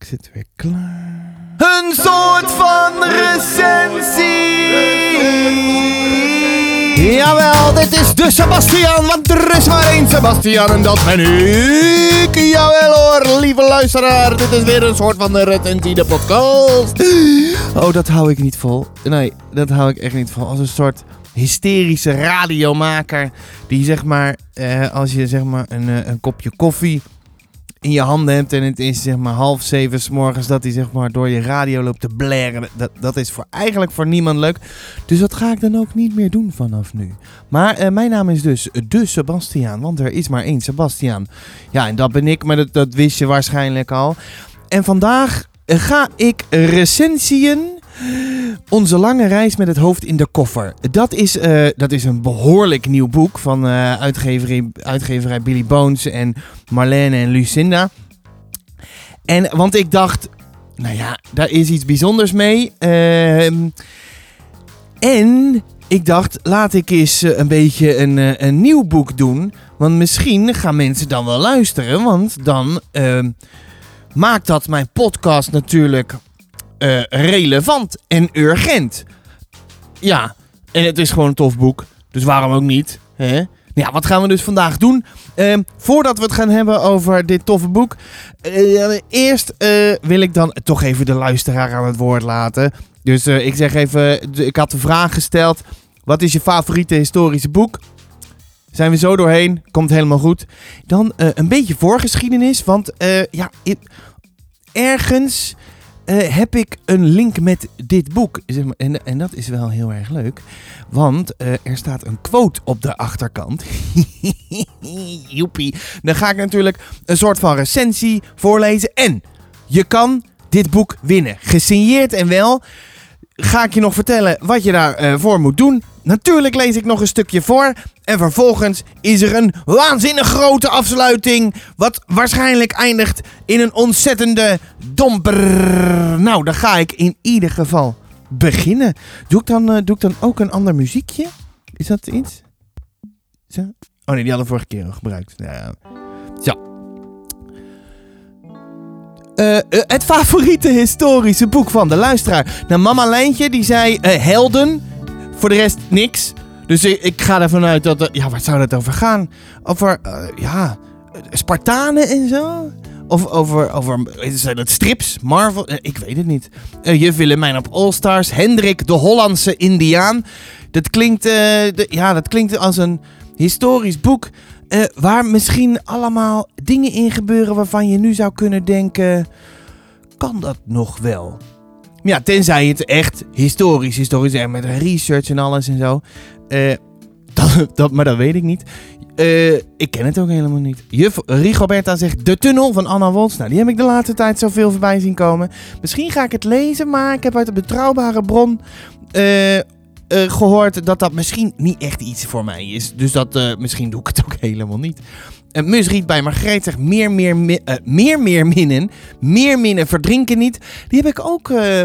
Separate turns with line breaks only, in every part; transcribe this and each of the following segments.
ik zit weer klaar.
Een soort van recensie.
Jawel, dit is de Sebastian, want er is maar één Sebastian en dat ben ik. Jawel hoor, lieve luisteraar, dit is weer een soort van de recensie, de podcast. Oh, dat hou ik niet vol. Nee, dat hou ik echt niet vol. Als een soort hysterische radiomaker die zeg maar, eh, als je zeg maar een, eh, een kopje koffie in je handen hebt en het is zeg maar half zeven s morgens dat hij zeg maar door je radio loopt te blaren. Dat, dat is voor, eigenlijk voor niemand leuk. Dus dat ga ik dan ook niet meer doen vanaf nu. Maar eh, mijn naam is dus de Sebastiaan, want er is maar één Sebastiaan. Ja, en dat ben ik, maar dat, dat wist je waarschijnlijk al. En vandaag eh, ga ik recensiën onze lange reis met het hoofd in de koffer. Dat is, eh, dat is een behoorlijk nieuw boek van eh, uitgeverij, uitgeverij Billy Bones en Marlene en Lucinda. En, want ik dacht, nou ja, daar is iets bijzonders mee. Ehm, en ik dacht, laat ik eens eh, een beetje een, een nieuw boek doen. Want misschien gaan mensen dan wel luisteren. Want dan ehm, maakt dat mijn podcast natuurlijk eh, relevant en urgent. Ja, en het is gewoon een tof boek. Dus waarom ook niet? Hè? Ja, wat gaan we dus vandaag doen? Ehm, voordat we het gaan hebben over dit toffe boek. eh, eerst eh, wil ik dan toch even de luisteraar aan het woord laten. Dus ik zeg even, ik had de vraag gesteld. Wat is je favoriete historische boek? Zijn we zo doorheen? Komt helemaal goed. Dan een beetje voorgeschiedenis. Want ja, ergens eh, heb ik een link met dit boek. Zeg maar, en, en dat is wel heel erg leuk. Want eh, er staat een quote op de achterkant. Joepie. Dan ga ik natuurlijk een soort van recensie voorlezen. En je kan dit boek winnen. Gesigneerd en wel. Ga ik je nog vertellen wat je daarvoor voor moet doen. Natuurlijk lees ik nog een stukje voor. En vervolgens is er een waanzinnig grote afsluiting. Wat waarschijnlijk eindigt in een ontzettende domper. Nou, dan ga ik in ieder geval beginnen. Doe ik dan, eh, doe ik dan ook een ander muziekje? Is dat iets? Oh nee, die hadden we vorige keer al gebruikt. Ja. Zo. Eh, eh, het favoriete historische boek van de luisteraar. Nou, mama Lijntje die zei eh, helden. Voor de rest niks. Dus ik, ga ervan uit dat... ja, waar zou het over gaan? Over, ja, Spartanen en zo? Of over, over zijn het strips? Marvel? Ik weet het niet. Eh Juf Willemijn op All Stars. Hendrik, de Hollandse Indiaan. Dat klinkt, ja, dat klinkt als een historisch boek. Eh, waar misschien allemaal dingen in gebeuren waarvan je nu zou kunnen denken... Kan dat nog wel? Ja, tenzij het echt historisch, historisch is met research en alles en zo. Eh, dat, dat, maar dat weet ik niet. Eh, ik ken het ook helemaal niet. Juf Rigoberta zegt De Tunnel van Anna Woltz. Nou, die heb ik de laatste tijd zoveel voorbij zien komen. Misschien ga ik het lezen, maar ik heb uit een betrouwbare bron eh, eh, gehoord dat dat misschien niet echt iets voor mij is. Dus dat, eh, misschien doe ik het ook helemaal niet. Uh, Musriet bij Margreet zegt meer, meer, mi- eh, meer, meer minnen. Meer minnen verdrinken niet. Die heb ik ook eh,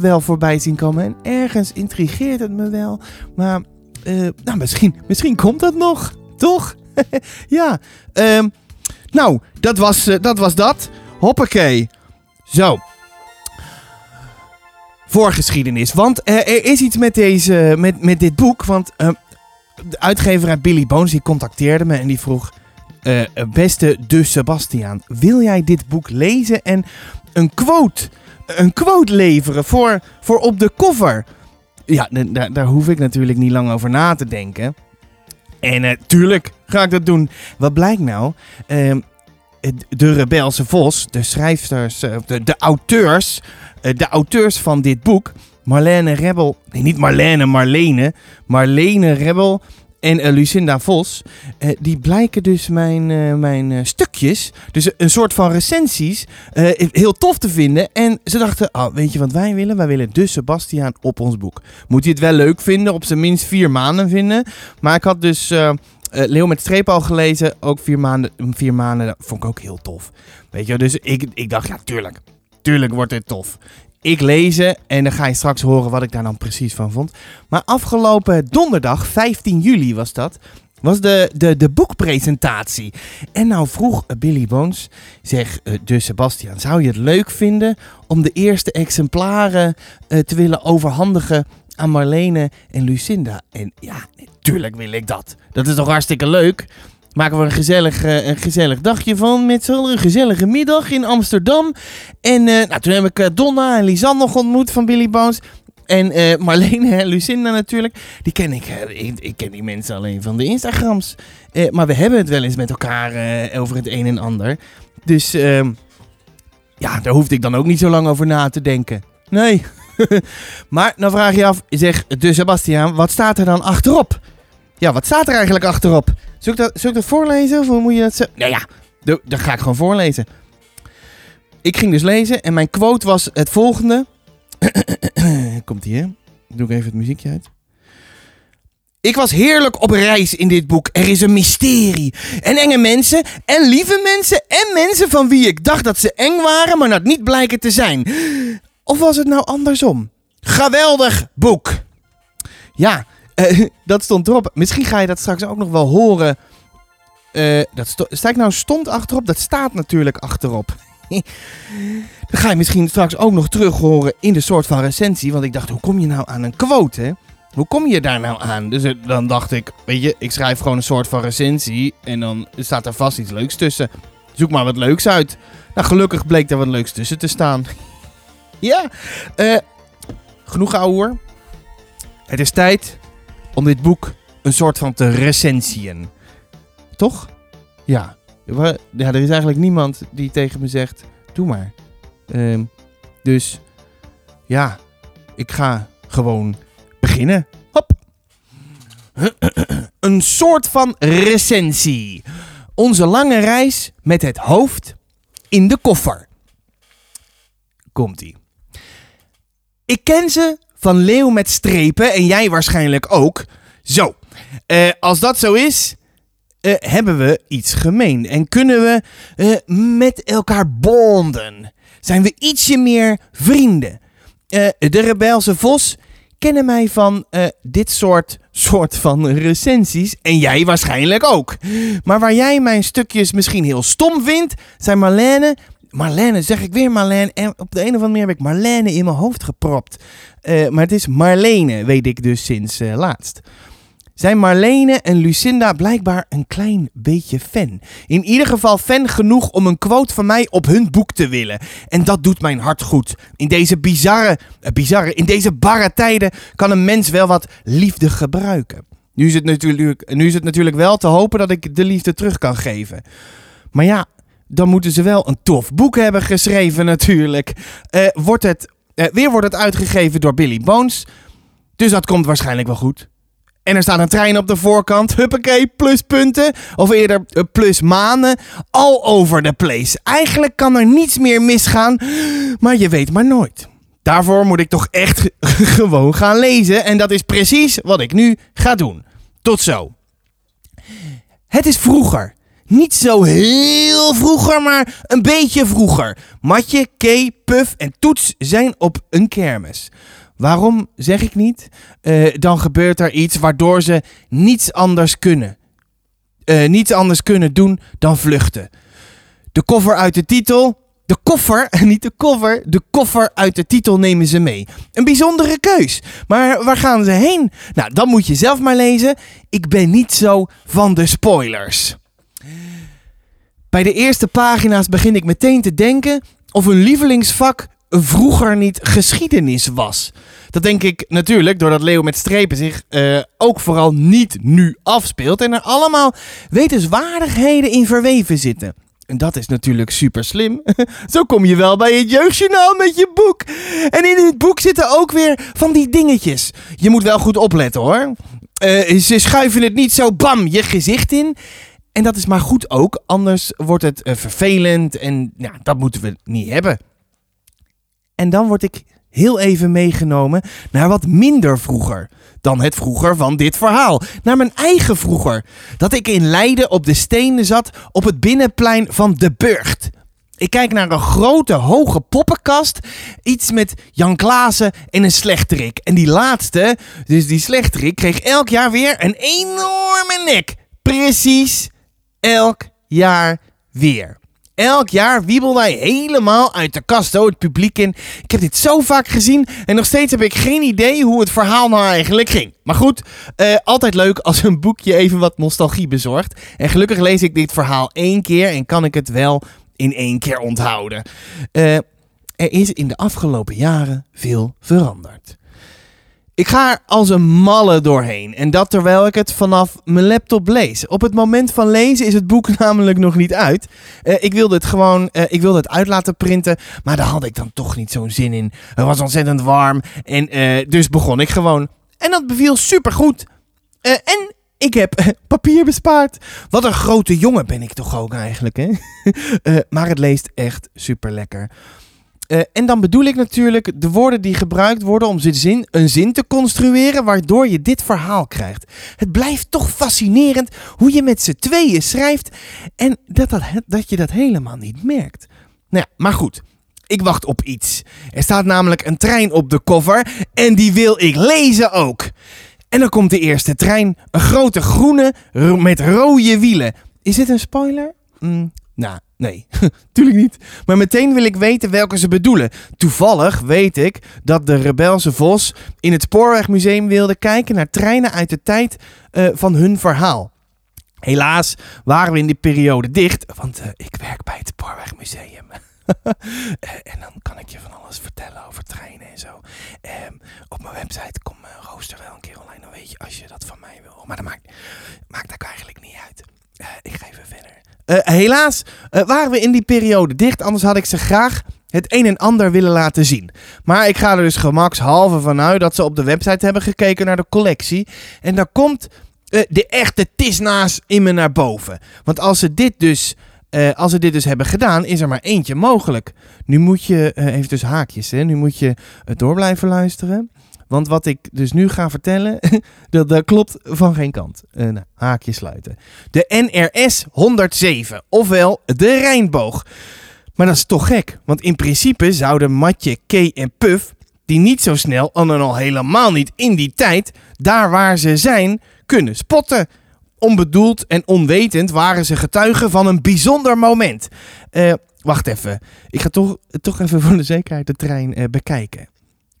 wel voorbij zien komen. En ergens intrigeert het me wel. Maar eh, nou, misschien, misschien komt dat nog. Toch? ja. ehm, nou, dat was, eh, dat was dat. Hoppakee. Zo. Voorgeschiedenis. Want eh, er is iets met, deze, met, met dit boek. Want eh, de uitgever Billy Bones die contacteerde me en die vroeg... eh, beste De Sebastiaan, wil jij dit boek lezen en een quote, een quote leveren voor, voor op de cover? Ja, daar, daar hoef ik natuurlijk niet lang over na te denken. En natuurlijk ga ik dat doen. Wat blijkt nou? Ehm, de Rebelse Vos, de schrijfsters, eh, de, de auteurs, eh, de auteurs van dit boek, Marlene Rebel, nee niet Marlene, Marlene, Marlene Rebel en eh, Lucinda Vos, die blijken dus mijn, mijn stukjes, dus een soort van recensies, heel tof te vinden. En ze dachten, oh, weet je wat wij willen? Wij willen de Sebastiaan op ons boek. Moet hij het wel leuk vinden, op zijn minst vier maanden vinden. Maar ik had dus eh, eh, Leeuw met streep al gelezen, ook vier maanden, vier maanden, dat vond ik ook heel tof. Weet je, dus ik, ik dacht, ja tuurlijk, tuurlijk wordt dit tof. Ik lezen en dan ga je straks horen wat ik daar dan precies van vond. Maar afgelopen donderdag, 15 juli was dat, was de, de, de boekpresentatie. En nou vroeg eh, Billy Bones, zeg uh, de Sebastian, zou je het leuk vinden om de eerste exemplaren uh, te willen overhandigen aan Marlene en Lucinda? En ja, natuurlijk wil ik dat. Dat is toch hartstikke leuk? Maken we een gezellig, uh, een gezellig dagje van met z'n een gezellige middag in Amsterdam. En nou, toen heb ik Donna en Lisanne nog ontmoet van Billy Bones. En uh, Marlene en Lucinda natuurlijk, die ken ik, ik, ik. ken die mensen alleen van de Instagrams. Maar we hebben het wel eens met elkaar over het een en ander. Dus ehm, ja, daar hoefde ik dan ook niet zo lang over na te denken. Nee. maar dan vraag je af, zeg, de Sebastiaan, wat staat er dan achterop? Ja, wat staat er eigenlijk achterop? Zal ik dat, ik dat voorlezen of hoe moet je dat zeggen? Nou ja, dan ga ik gewoon voorlezen. Ik ging dus lezen en mijn quote was het volgende. Komt ie, hè? Doe ik even het muziekje uit. Ik was heerlijk op reis in dit boek. Er is een mysterie. En enge mensen, en lieve mensen, en mensen van wie ik dacht dat ze eng waren, maar dat niet blijken te zijn. Of was het nou andersom? Geweldig boek. Ja, uh, dat stond erop. Misschien ga je dat straks ook nog wel horen. Uh, dat sta ik nou stond achterop? Dat staat natuurlijk achterop. Dan ga je misschien straks ook nog terug horen in de soort van recensie. Want ik dacht, hoe kom je nou aan een quote? Hoe kom je daar nou aan? Dus dan dacht ik, weet je, ik schrijf gewoon een soort van recensie. En dan staat er vast iets leuks tussen. Zoek maar wat leuks uit. Nou, gelukkig bleek er wat leuks tussen te staan. ja, genoeg ouwe. Het is tijd om dit boek een soort van te recensien. Toch? Ja. Ja, er is eigenlijk niemand die tegen me zegt, doe maar. Um, dus ja, ik ga gewoon beginnen. Hop. Een soort van recensie. Onze lange reis met het hoofd in de koffer. Komt-ie. Ik ken ze van leeuw met strepen en jij waarschijnlijk ook. Zo, uh, als dat zo is, uh, hebben we iets gemeen en kunnen we uh, met elkaar bonden. Zijn we ietsje meer vrienden. De rebelse vos kennen mij van dit soort, soort van recensies en jij waarschijnlijk ook. Maar waar jij mijn stukjes misschien heel stom vindt, zijn Marlene Marlene, zeg ik weer Marlene. En op de een of andere manier heb ik Marlene in mijn hoofd gepropt. Uh, maar het is Marlene, weet ik dus sinds uh, laatst zijn Marlene en Lucinda blijkbaar een klein beetje fan. In ieder geval fan genoeg om een quote van mij op hun boek te willen. En dat doet mijn hart goed. In deze bizarre, uh, bizarre, in deze barre tijden kan een mens wel wat liefde gebruiken. Nu is, het natuurlijk, nu is het natuurlijk wel te hopen dat ik de liefde terug kan geven. Maar ja, dan moeten ze wel een tof boek hebben geschreven natuurlijk. Uh, wordt het, uh, weer wordt het uitgegeven door Billy Bones. Dus dat komt waarschijnlijk wel goed. En er staat een trein op de voorkant. Huppakee, pluspunten. Of eerder eh, plus maanden. All over the place. Eigenlijk kan er niets meer misgaan. Maar je weet maar nooit. Daarvoor moet ik toch echt gewoon gaan lezen. En dat is precies wat ik nu ga doen. Tot zo. Het is vroeger. Niet zo heel vroeger, maar een beetje vroeger. Matje, Kay, Puff en Toets zijn op een kermis. Waarom zeg ik niet? Uh, dan gebeurt er iets waardoor ze niets anders kunnen. Uh, niets anders kunnen doen dan vluchten. De koffer uit de titel. De koffer, niet de koffer, de koffer uit de titel nemen ze mee. Een bijzondere keus. Maar waar gaan ze heen? Nou, dan moet je zelf maar lezen. Ik ben niet zo van de spoilers. Bij de eerste pagina's begin ik meteen te denken of een lievelingsvak vroeger niet geschiedenis was. Dat denk ik natuurlijk doordat Leeuw met strepen zich uh, ook vooral niet nu afspeelt en er allemaal wetenswaardigheden in verweven zitten. En dat is natuurlijk super slim. Zo kom je wel bij het jeugdjournaal met je boek. En in het boek zitten ook weer van die dingetjes. Je moet wel goed opletten hoor. Uh, ze schuiven het niet zo bam je gezicht in. En dat is maar goed ook, anders wordt het uh, vervelend en ja, dat moeten we niet hebben. En dan word ik heel even meegenomen naar wat minder vroeger dan het vroeger van dit verhaal. Naar mijn eigen vroeger. Dat ik in Leiden op de stenen zat op het binnenplein van de Burgt. Ik kijk naar een grote, hoge poppenkast. Iets met Jan Klaassen en een slechterik. En die laatste, dus die slechterik, kreeg elk jaar weer een enorme nek. Precies elk jaar weer. Elk jaar wiebel hij helemaal uit de kast zo het publiek in. Ik heb dit zo vaak gezien en nog steeds heb ik geen idee hoe het verhaal nou eigenlijk ging. Maar goed, uh, altijd leuk als een boekje even wat nostalgie bezorgt. En gelukkig lees ik dit verhaal één keer en kan ik het wel in één keer onthouden. Uh, er is in de afgelopen jaren veel veranderd. Ik ga er als een malle doorheen. En dat terwijl ik het vanaf mijn laptop lees. Op het moment van lezen is het boek namelijk nog niet uit. Uh, ik wilde het gewoon uh, ik wilde het uit laten printen. Maar daar had ik dan toch niet zo'n zin in. Het was ontzettend warm. En uh, dus begon ik gewoon. En dat beviel supergoed. en ik heb papier bespaard. Wat een grote jongen ben ik toch ook eigenlijk. Hè? maar het leest echt super lekker. Uh, en dan bedoel ik natuurlijk de woorden die gebruikt worden om zin, een zin te construeren waardoor je dit verhaal krijgt. Het blijft toch fascinerend hoe je met z'n tweeën schrijft en dat, dat, dat je dat helemaal niet merkt. Nou ja, maar goed. Ik wacht op iets. Er staat namelijk een trein op de cover en die wil ik lezen ook. En dan komt de eerste trein. Een grote groene met rode wielen. Is dit een spoiler? Mm, nou, Nee, tuurlijk niet. Maar meteen wil ik weten welke ze bedoelen. Toevallig weet ik dat de rebelse Vos in het Spoorwegmuseum wilde kijken naar treinen uit de tijd uh, van hun verhaal. Helaas waren we in die periode dicht, want uh, ik werk bij het Spoorwegmuseum. en dan kan ik je van alles vertellen over treinen en zo. Um, op mijn website komt mijn rooster wel een keer online, dan weet je als je dat van mij wil. Maar dat maakt, maakt eigenlijk niet uit. Ik ga even verder. Uh, helaas uh, waren we in die periode dicht, anders had ik ze graag het een en ander willen laten zien. Maar ik ga er dus gemakshalve vanuit dat ze op de website hebben gekeken naar de collectie. En daar komt uh, de echte tisnaas in me naar boven. Want als ze dit dus... als ze dit dus hebben gedaan, is er maar eentje mogelijk. Nu moet je, even dus haakjes, hè? nu moet je door blijven luisteren. Want wat ik dus nu ga vertellen, dat, dat klopt van geen kant. Uh, nou, haakje sluiten. De NRS 107, ofwel de Rijnboog. Maar dat is toch gek, want in principe zouden Matje, K en Puff, die niet zo snel, en al helemaal niet in die tijd, daar waar ze zijn, kunnen spotten. Onbedoeld en onwetend waren ze getuigen van een bijzonder moment. Uh, wacht even, ik ga toch, toch even voor de zekerheid de trein uh, bekijken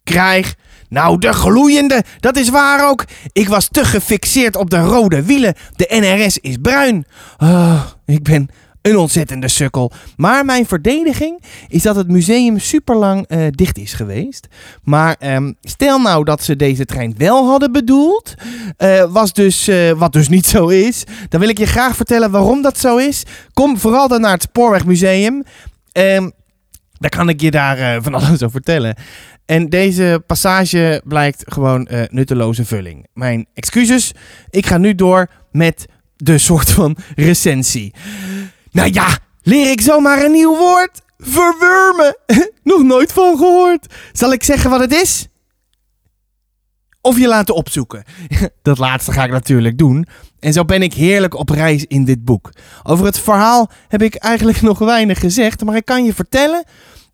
krijg. Nou, de gloeiende, dat is waar ook. Ik was te gefixeerd op de rode wielen. De NRS is bruin. Oh, ik ben een ontzettende sukkel. Maar mijn verdediging is dat het museum super lang uh, dicht is geweest. Maar um, stel nou dat ze deze trein wel hadden bedoeld, uh, was dus, uh, wat dus niet zo is. Dan wil ik je graag vertellen waarom dat zo is. Kom vooral dan naar het Spoorwegmuseum. Um, daar kan ik je daar van alles over vertellen. En deze passage blijkt gewoon uh, nutteloze vulling. Mijn excuses. Ik ga nu door met de soort van recensie. Nou ja, leer ik zomaar een nieuw woord? Verwurmen. Nog nooit van gehoord. Zal ik zeggen wat het is? Of je laten opzoeken. Dat laatste ga ik natuurlijk doen. En zo ben ik heerlijk op reis in dit boek. Over het verhaal heb ik eigenlijk nog weinig gezegd, maar ik kan je vertellen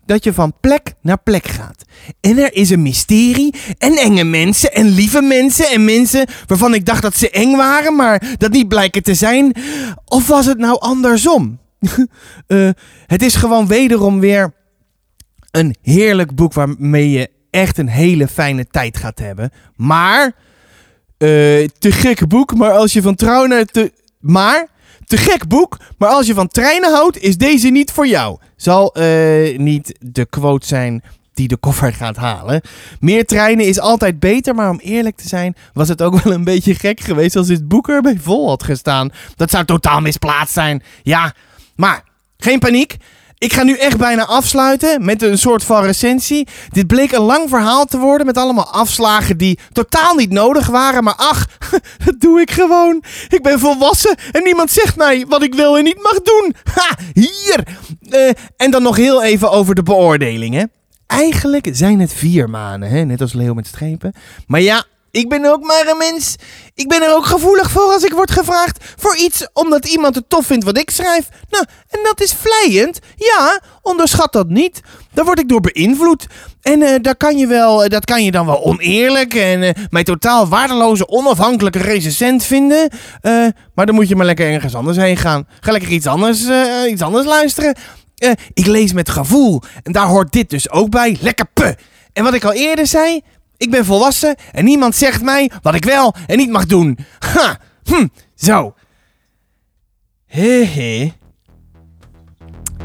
dat je van plek naar plek gaat. En er is een mysterie en enge mensen en lieve mensen en mensen waarvan ik dacht dat ze eng waren, maar dat niet blijken te zijn. Of was het nou andersom? uh, het is gewoon wederom weer een heerlijk boek waarmee je echt een hele fijne tijd gaat hebben. Maar, uh, te gek boek, maar als je van trouw naar te... Maar, te gek boek, maar als je van treinen houdt, is deze niet voor jou. Zal uh, niet de quote zijn die de koffer gaat halen. Meer treinen is altijd beter, maar om eerlijk te zijn, was het ook wel een beetje gek geweest als dit boek erbij vol had gestaan. Dat zou totaal misplaatst zijn. Ja, maar geen paniek. Ik ga nu echt bijna afsluiten met een soort van recensie. Dit bleek een lang verhaal te worden met allemaal afslagen die totaal niet nodig waren. Maar ach, dat doe ik gewoon. Ik ben volwassen en niemand zegt mij wat ik wil en niet mag doen. Ha, hier. Uh, en dan nog heel even over de beoordelingen. Eigenlijk zijn het vier maanden, hè? net als Leo met strepen. Maar ja, ik ben ook maar een mens. Ik ben er ook gevoelig voor als ik word gevraagd voor iets omdat iemand het tof vindt wat ik schrijf. Nou, en dat is vlijend. Ja, onderschat dat niet. Daar word ik door beïnvloed. En uh, daar kan je wel, dat kan je dan wel oneerlijk en uh, mij totaal waardeloze, onafhankelijke recensent vinden. Maar dan moet je maar lekker ergens anders heen gaan. Ga lekker iets anders, iets anders luisteren. ik lees met gevoel. En daar hoort dit dus ook bij. Lekker pe. En wat ik al eerder zei, ik ben volwassen en niemand zegt mij wat ik wel en niet mag doen. Ha, hm, zo. Hehe.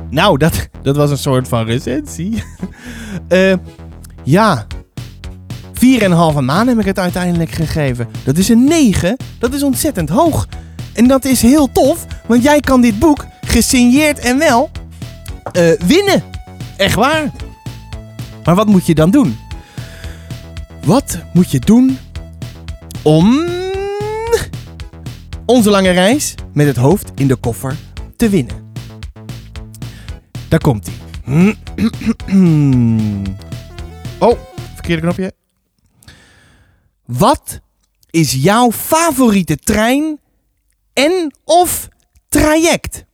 Nou, dat, dat was een soort van recensie. uh, ja. 4,5 maan heb ik het uiteindelijk gegeven. Dat is een 9. Dat is ontzettend hoog. En dat is heel tof, want jij kan dit boek, gesigneerd en wel, uh, winnen. Echt waar. Maar wat moet je dan doen? Wat moet je doen om onze lange reis met het hoofd in de koffer te winnen? Daar komt hij. Oh, verkeerde knopje. Wat is jouw favoriete trein en of traject?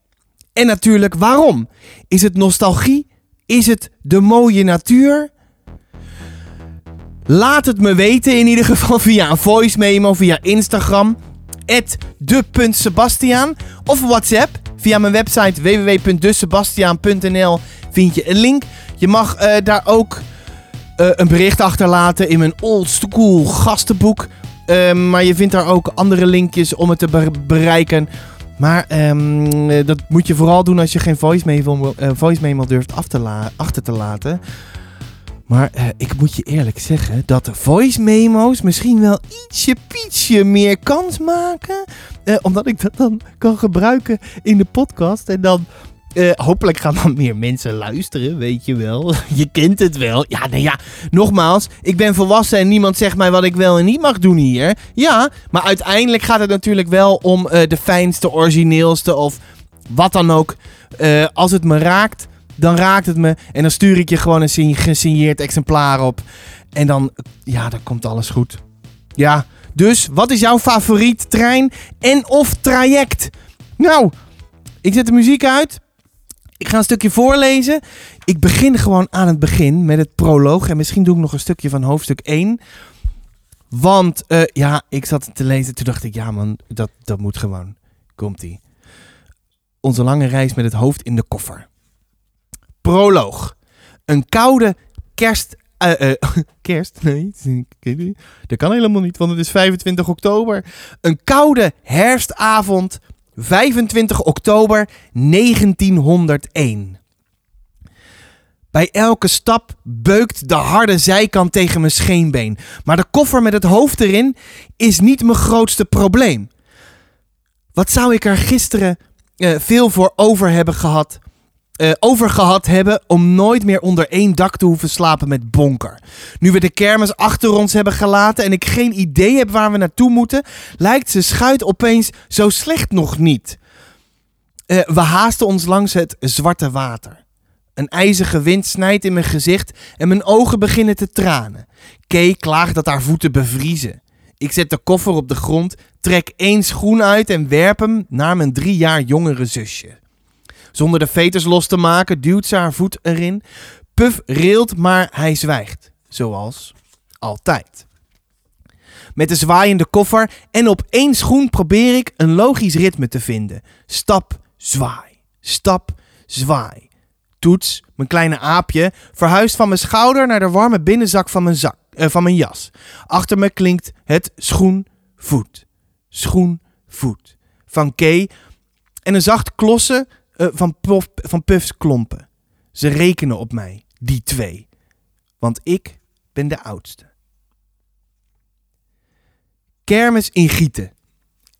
En natuurlijk waarom? Is het nostalgie? Is het de mooie natuur? Laat het me weten in ieder geval via een voice memo, via Instagram, de.sebastiaan of WhatsApp. Via mijn website www.desebastiaan.nl vind je een link. Je mag uh, daar ook uh, een bericht achterlaten in mijn old school gastenboek. Uh, maar je vindt daar ook andere linkjes om het te be bereiken. Maar um, dat moet je vooral doen als je geen voice memo, voice memo durft af te achter te laten. Maar uh, ik moet je eerlijk zeggen dat voice memo's misschien wel ietsje pietje meer kans maken. Uh, omdat ik dat dan kan gebruiken in de podcast. En dan uh, hopelijk gaan dan meer mensen luisteren, weet je wel. je kent het wel. Ja, nou ja, nogmaals, ik ben volwassen en niemand zegt mij wat ik wel en niet mag doen hier. Ja, maar uiteindelijk gaat het natuurlijk wel om de fijnste, origineelste of wat dan ook. als het me raakt dan raakt het me. En dan stuur ik je gewoon een gesigneerd exemplaar op. En dan, ja, dan komt alles goed. Ja, dus wat is jouw favoriet trein en of traject? Nou, ik zet de muziek uit. Ik ga een stukje voorlezen. Ik begin gewoon aan het begin met het proloog. En misschien doe ik nog een stukje van hoofdstuk 1. Want uh, ja, ik zat te lezen. Toen dacht ik, ja man, dat, dat moet gewoon. Komt-ie. Onze lange reis met het hoofd in de koffer. Proloog. Een koude kerst. Uh, uh, kerst? Nee, dat kan helemaal niet, want het is 25 oktober. Een koude herfstavond, 25 oktober 1901. Bij elke stap beukt de harde zijkant tegen mijn scheenbeen. Maar de koffer met het hoofd erin is niet mijn grootste probleem. Wat zou ik er gisteren uh, veel voor over hebben gehad uh, over gehad hebben om nooit meer onder één dak te hoeven slapen met bonker. Nu we de kermis achter ons hebben gelaten en ik geen idee heb waar we naartoe moeten, lijkt ze schuit opeens zo slecht nog niet. Uh, we haasten ons langs het zwarte water. Een ijzige wind snijdt in mijn gezicht en mijn ogen beginnen te tranen. Kay klaagt dat haar voeten bevriezen. Ik zet de koffer op de grond, trek één schoen uit en werp hem naar mijn drie jaar jongere zusje. Zonder de veters los te maken duwt ze haar voet erin. Puff rilt, maar hij zwijgt. Zoals altijd. Met de zwaaiende koffer en op één schoen probeer ik een logisch ritme te vinden. Stap, zwaai. Stap, zwaai. Toets, mijn kleine aapje, verhuist van mijn schouder naar de warme binnenzak van mijn, zak, eh, van mijn jas. Achter me klinkt het schoen, voet. Schoen, voet. Van Kay en een zacht klossen uh, van, van Puffs klompen. Ze rekenen op mij, die twee. Want ik ben de oudste. Kermis in Gieten.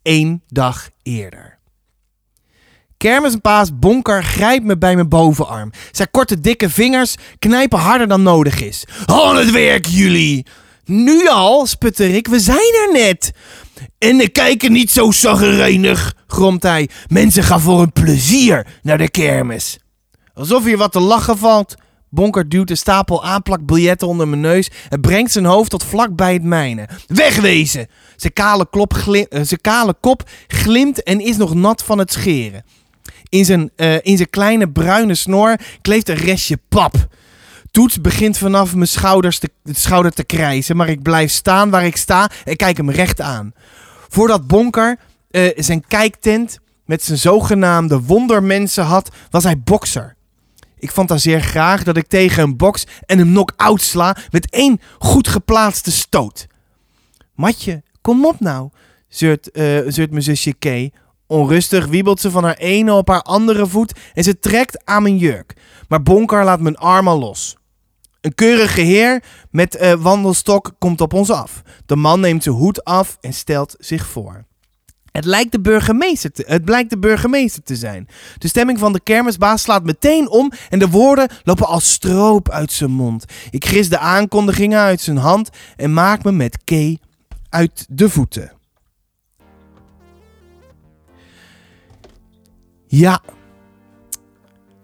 Eén dag eerder. Kermispaas Bonker grijpt me bij mijn bovenarm. Zijn korte dikke vingers knijpen harder dan nodig is. Aan het werk, jullie! Nu al, sputter ik, we zijn er net. En de kijken niet zo zaggerijnig, gromt hij. Mensen gaan voor een plezier naar de kermis. Alsof hier wat te lachen valt, Bonker duwt een stapel aanplakbiljetten onder mijn neus en brengt zijn hoofd tot vlak bij het mijne. Wegwezen! Zijn kale, uh, zijn kale kop glimt en is nog nat van het scheren. In zijn, uh, in zijn kleine bruine snor kleeft een restje pap. Toets begint vanaf mijn schouders te, schouder te krijzen, maar ik blijf staan waar ik sta en kijk hem recht aan. Voordat Bonker uh, zijn kijktent met zijn zogenaamde wondermensen had, was hij bokser. Ik fantaseer graag dat ik tegen een box en hem knock-out sla met één goed geplaatste stoot. Matje, kom op nou, zeurt, uh, zeurt mijn zusje Kay. Onrustig wiebelt ze van haar ene op haar andere voet en ze trekt aan mijn jurk. Maar Bonkar laat mijn armen los. Een keurige heer met uh, wandelstok komt op ons af. De man neemt zijn hoed af en stelt zich voor. Het lijkt de burgemeester te, het blijkt de burgemeester te zijn. De stemming van de kermisbaas slaat meteen om en de woorden lopen als stroop uit zijn mond. Ik gris de aankondigingen uit zijn hand en maak me met Kay uit de voeten. Ja.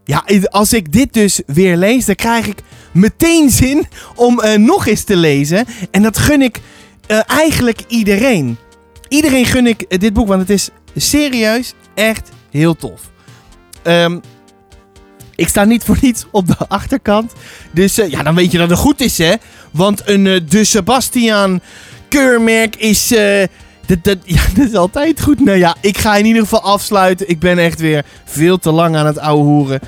Ja, als ik dit dus weer lees, dan krijg ik meteen zin om uh, nog eens te lezen. En dat gun ik uh, eigenlijk iedereen. Iedereen gun ik dit boek, want het is serieus echt heel tof. Um, ik sta niet voor niets op de achterkant. Dus ja, dan weet je dat het goed is, hè. Want een De Sebastian keurmerk is... Dat, dat, ja, dat is altijd goed. Nou ja, ik ga in ieder geval afsluiten. Ik ben echt weer veel te lang aan het ouwe hoeren.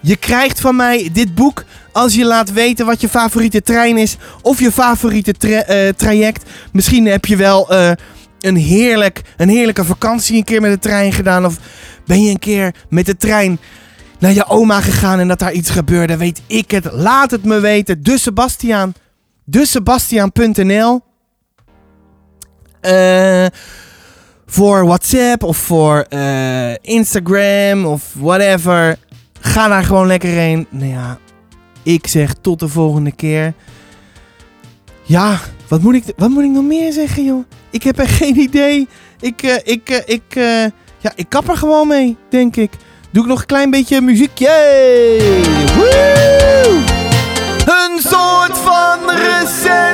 Je krijgt van mij dit boek als je laat weten wat je favoriete trein is. Of je favoriete tra traject. Misschien heb je wel een, heerlijk, een heerlijke vakantie een keer met de trein gedaan. Of ben je een keer met de trein naar je oma gegaan en dat daar iets gebeurde. Weet ik het. Laat het me weten. De Sebastiaan. Sebastiaan.nl uh, voor WhatsApp of voor uh, Instagram of whatever. Ga daar gewoon lekker heen. Nou ja, ik zeg tot de volgende keer. Ja, wat moet ik, wat moet ik nog meer zeggen, joh? Ik heb er geen idee. Ik, eh, ik, eh, ik, eh, ja, ik kap er gewoon mee, denk ik. Doe ik nog een klein beetje muziek. Yay! Een soort van recept.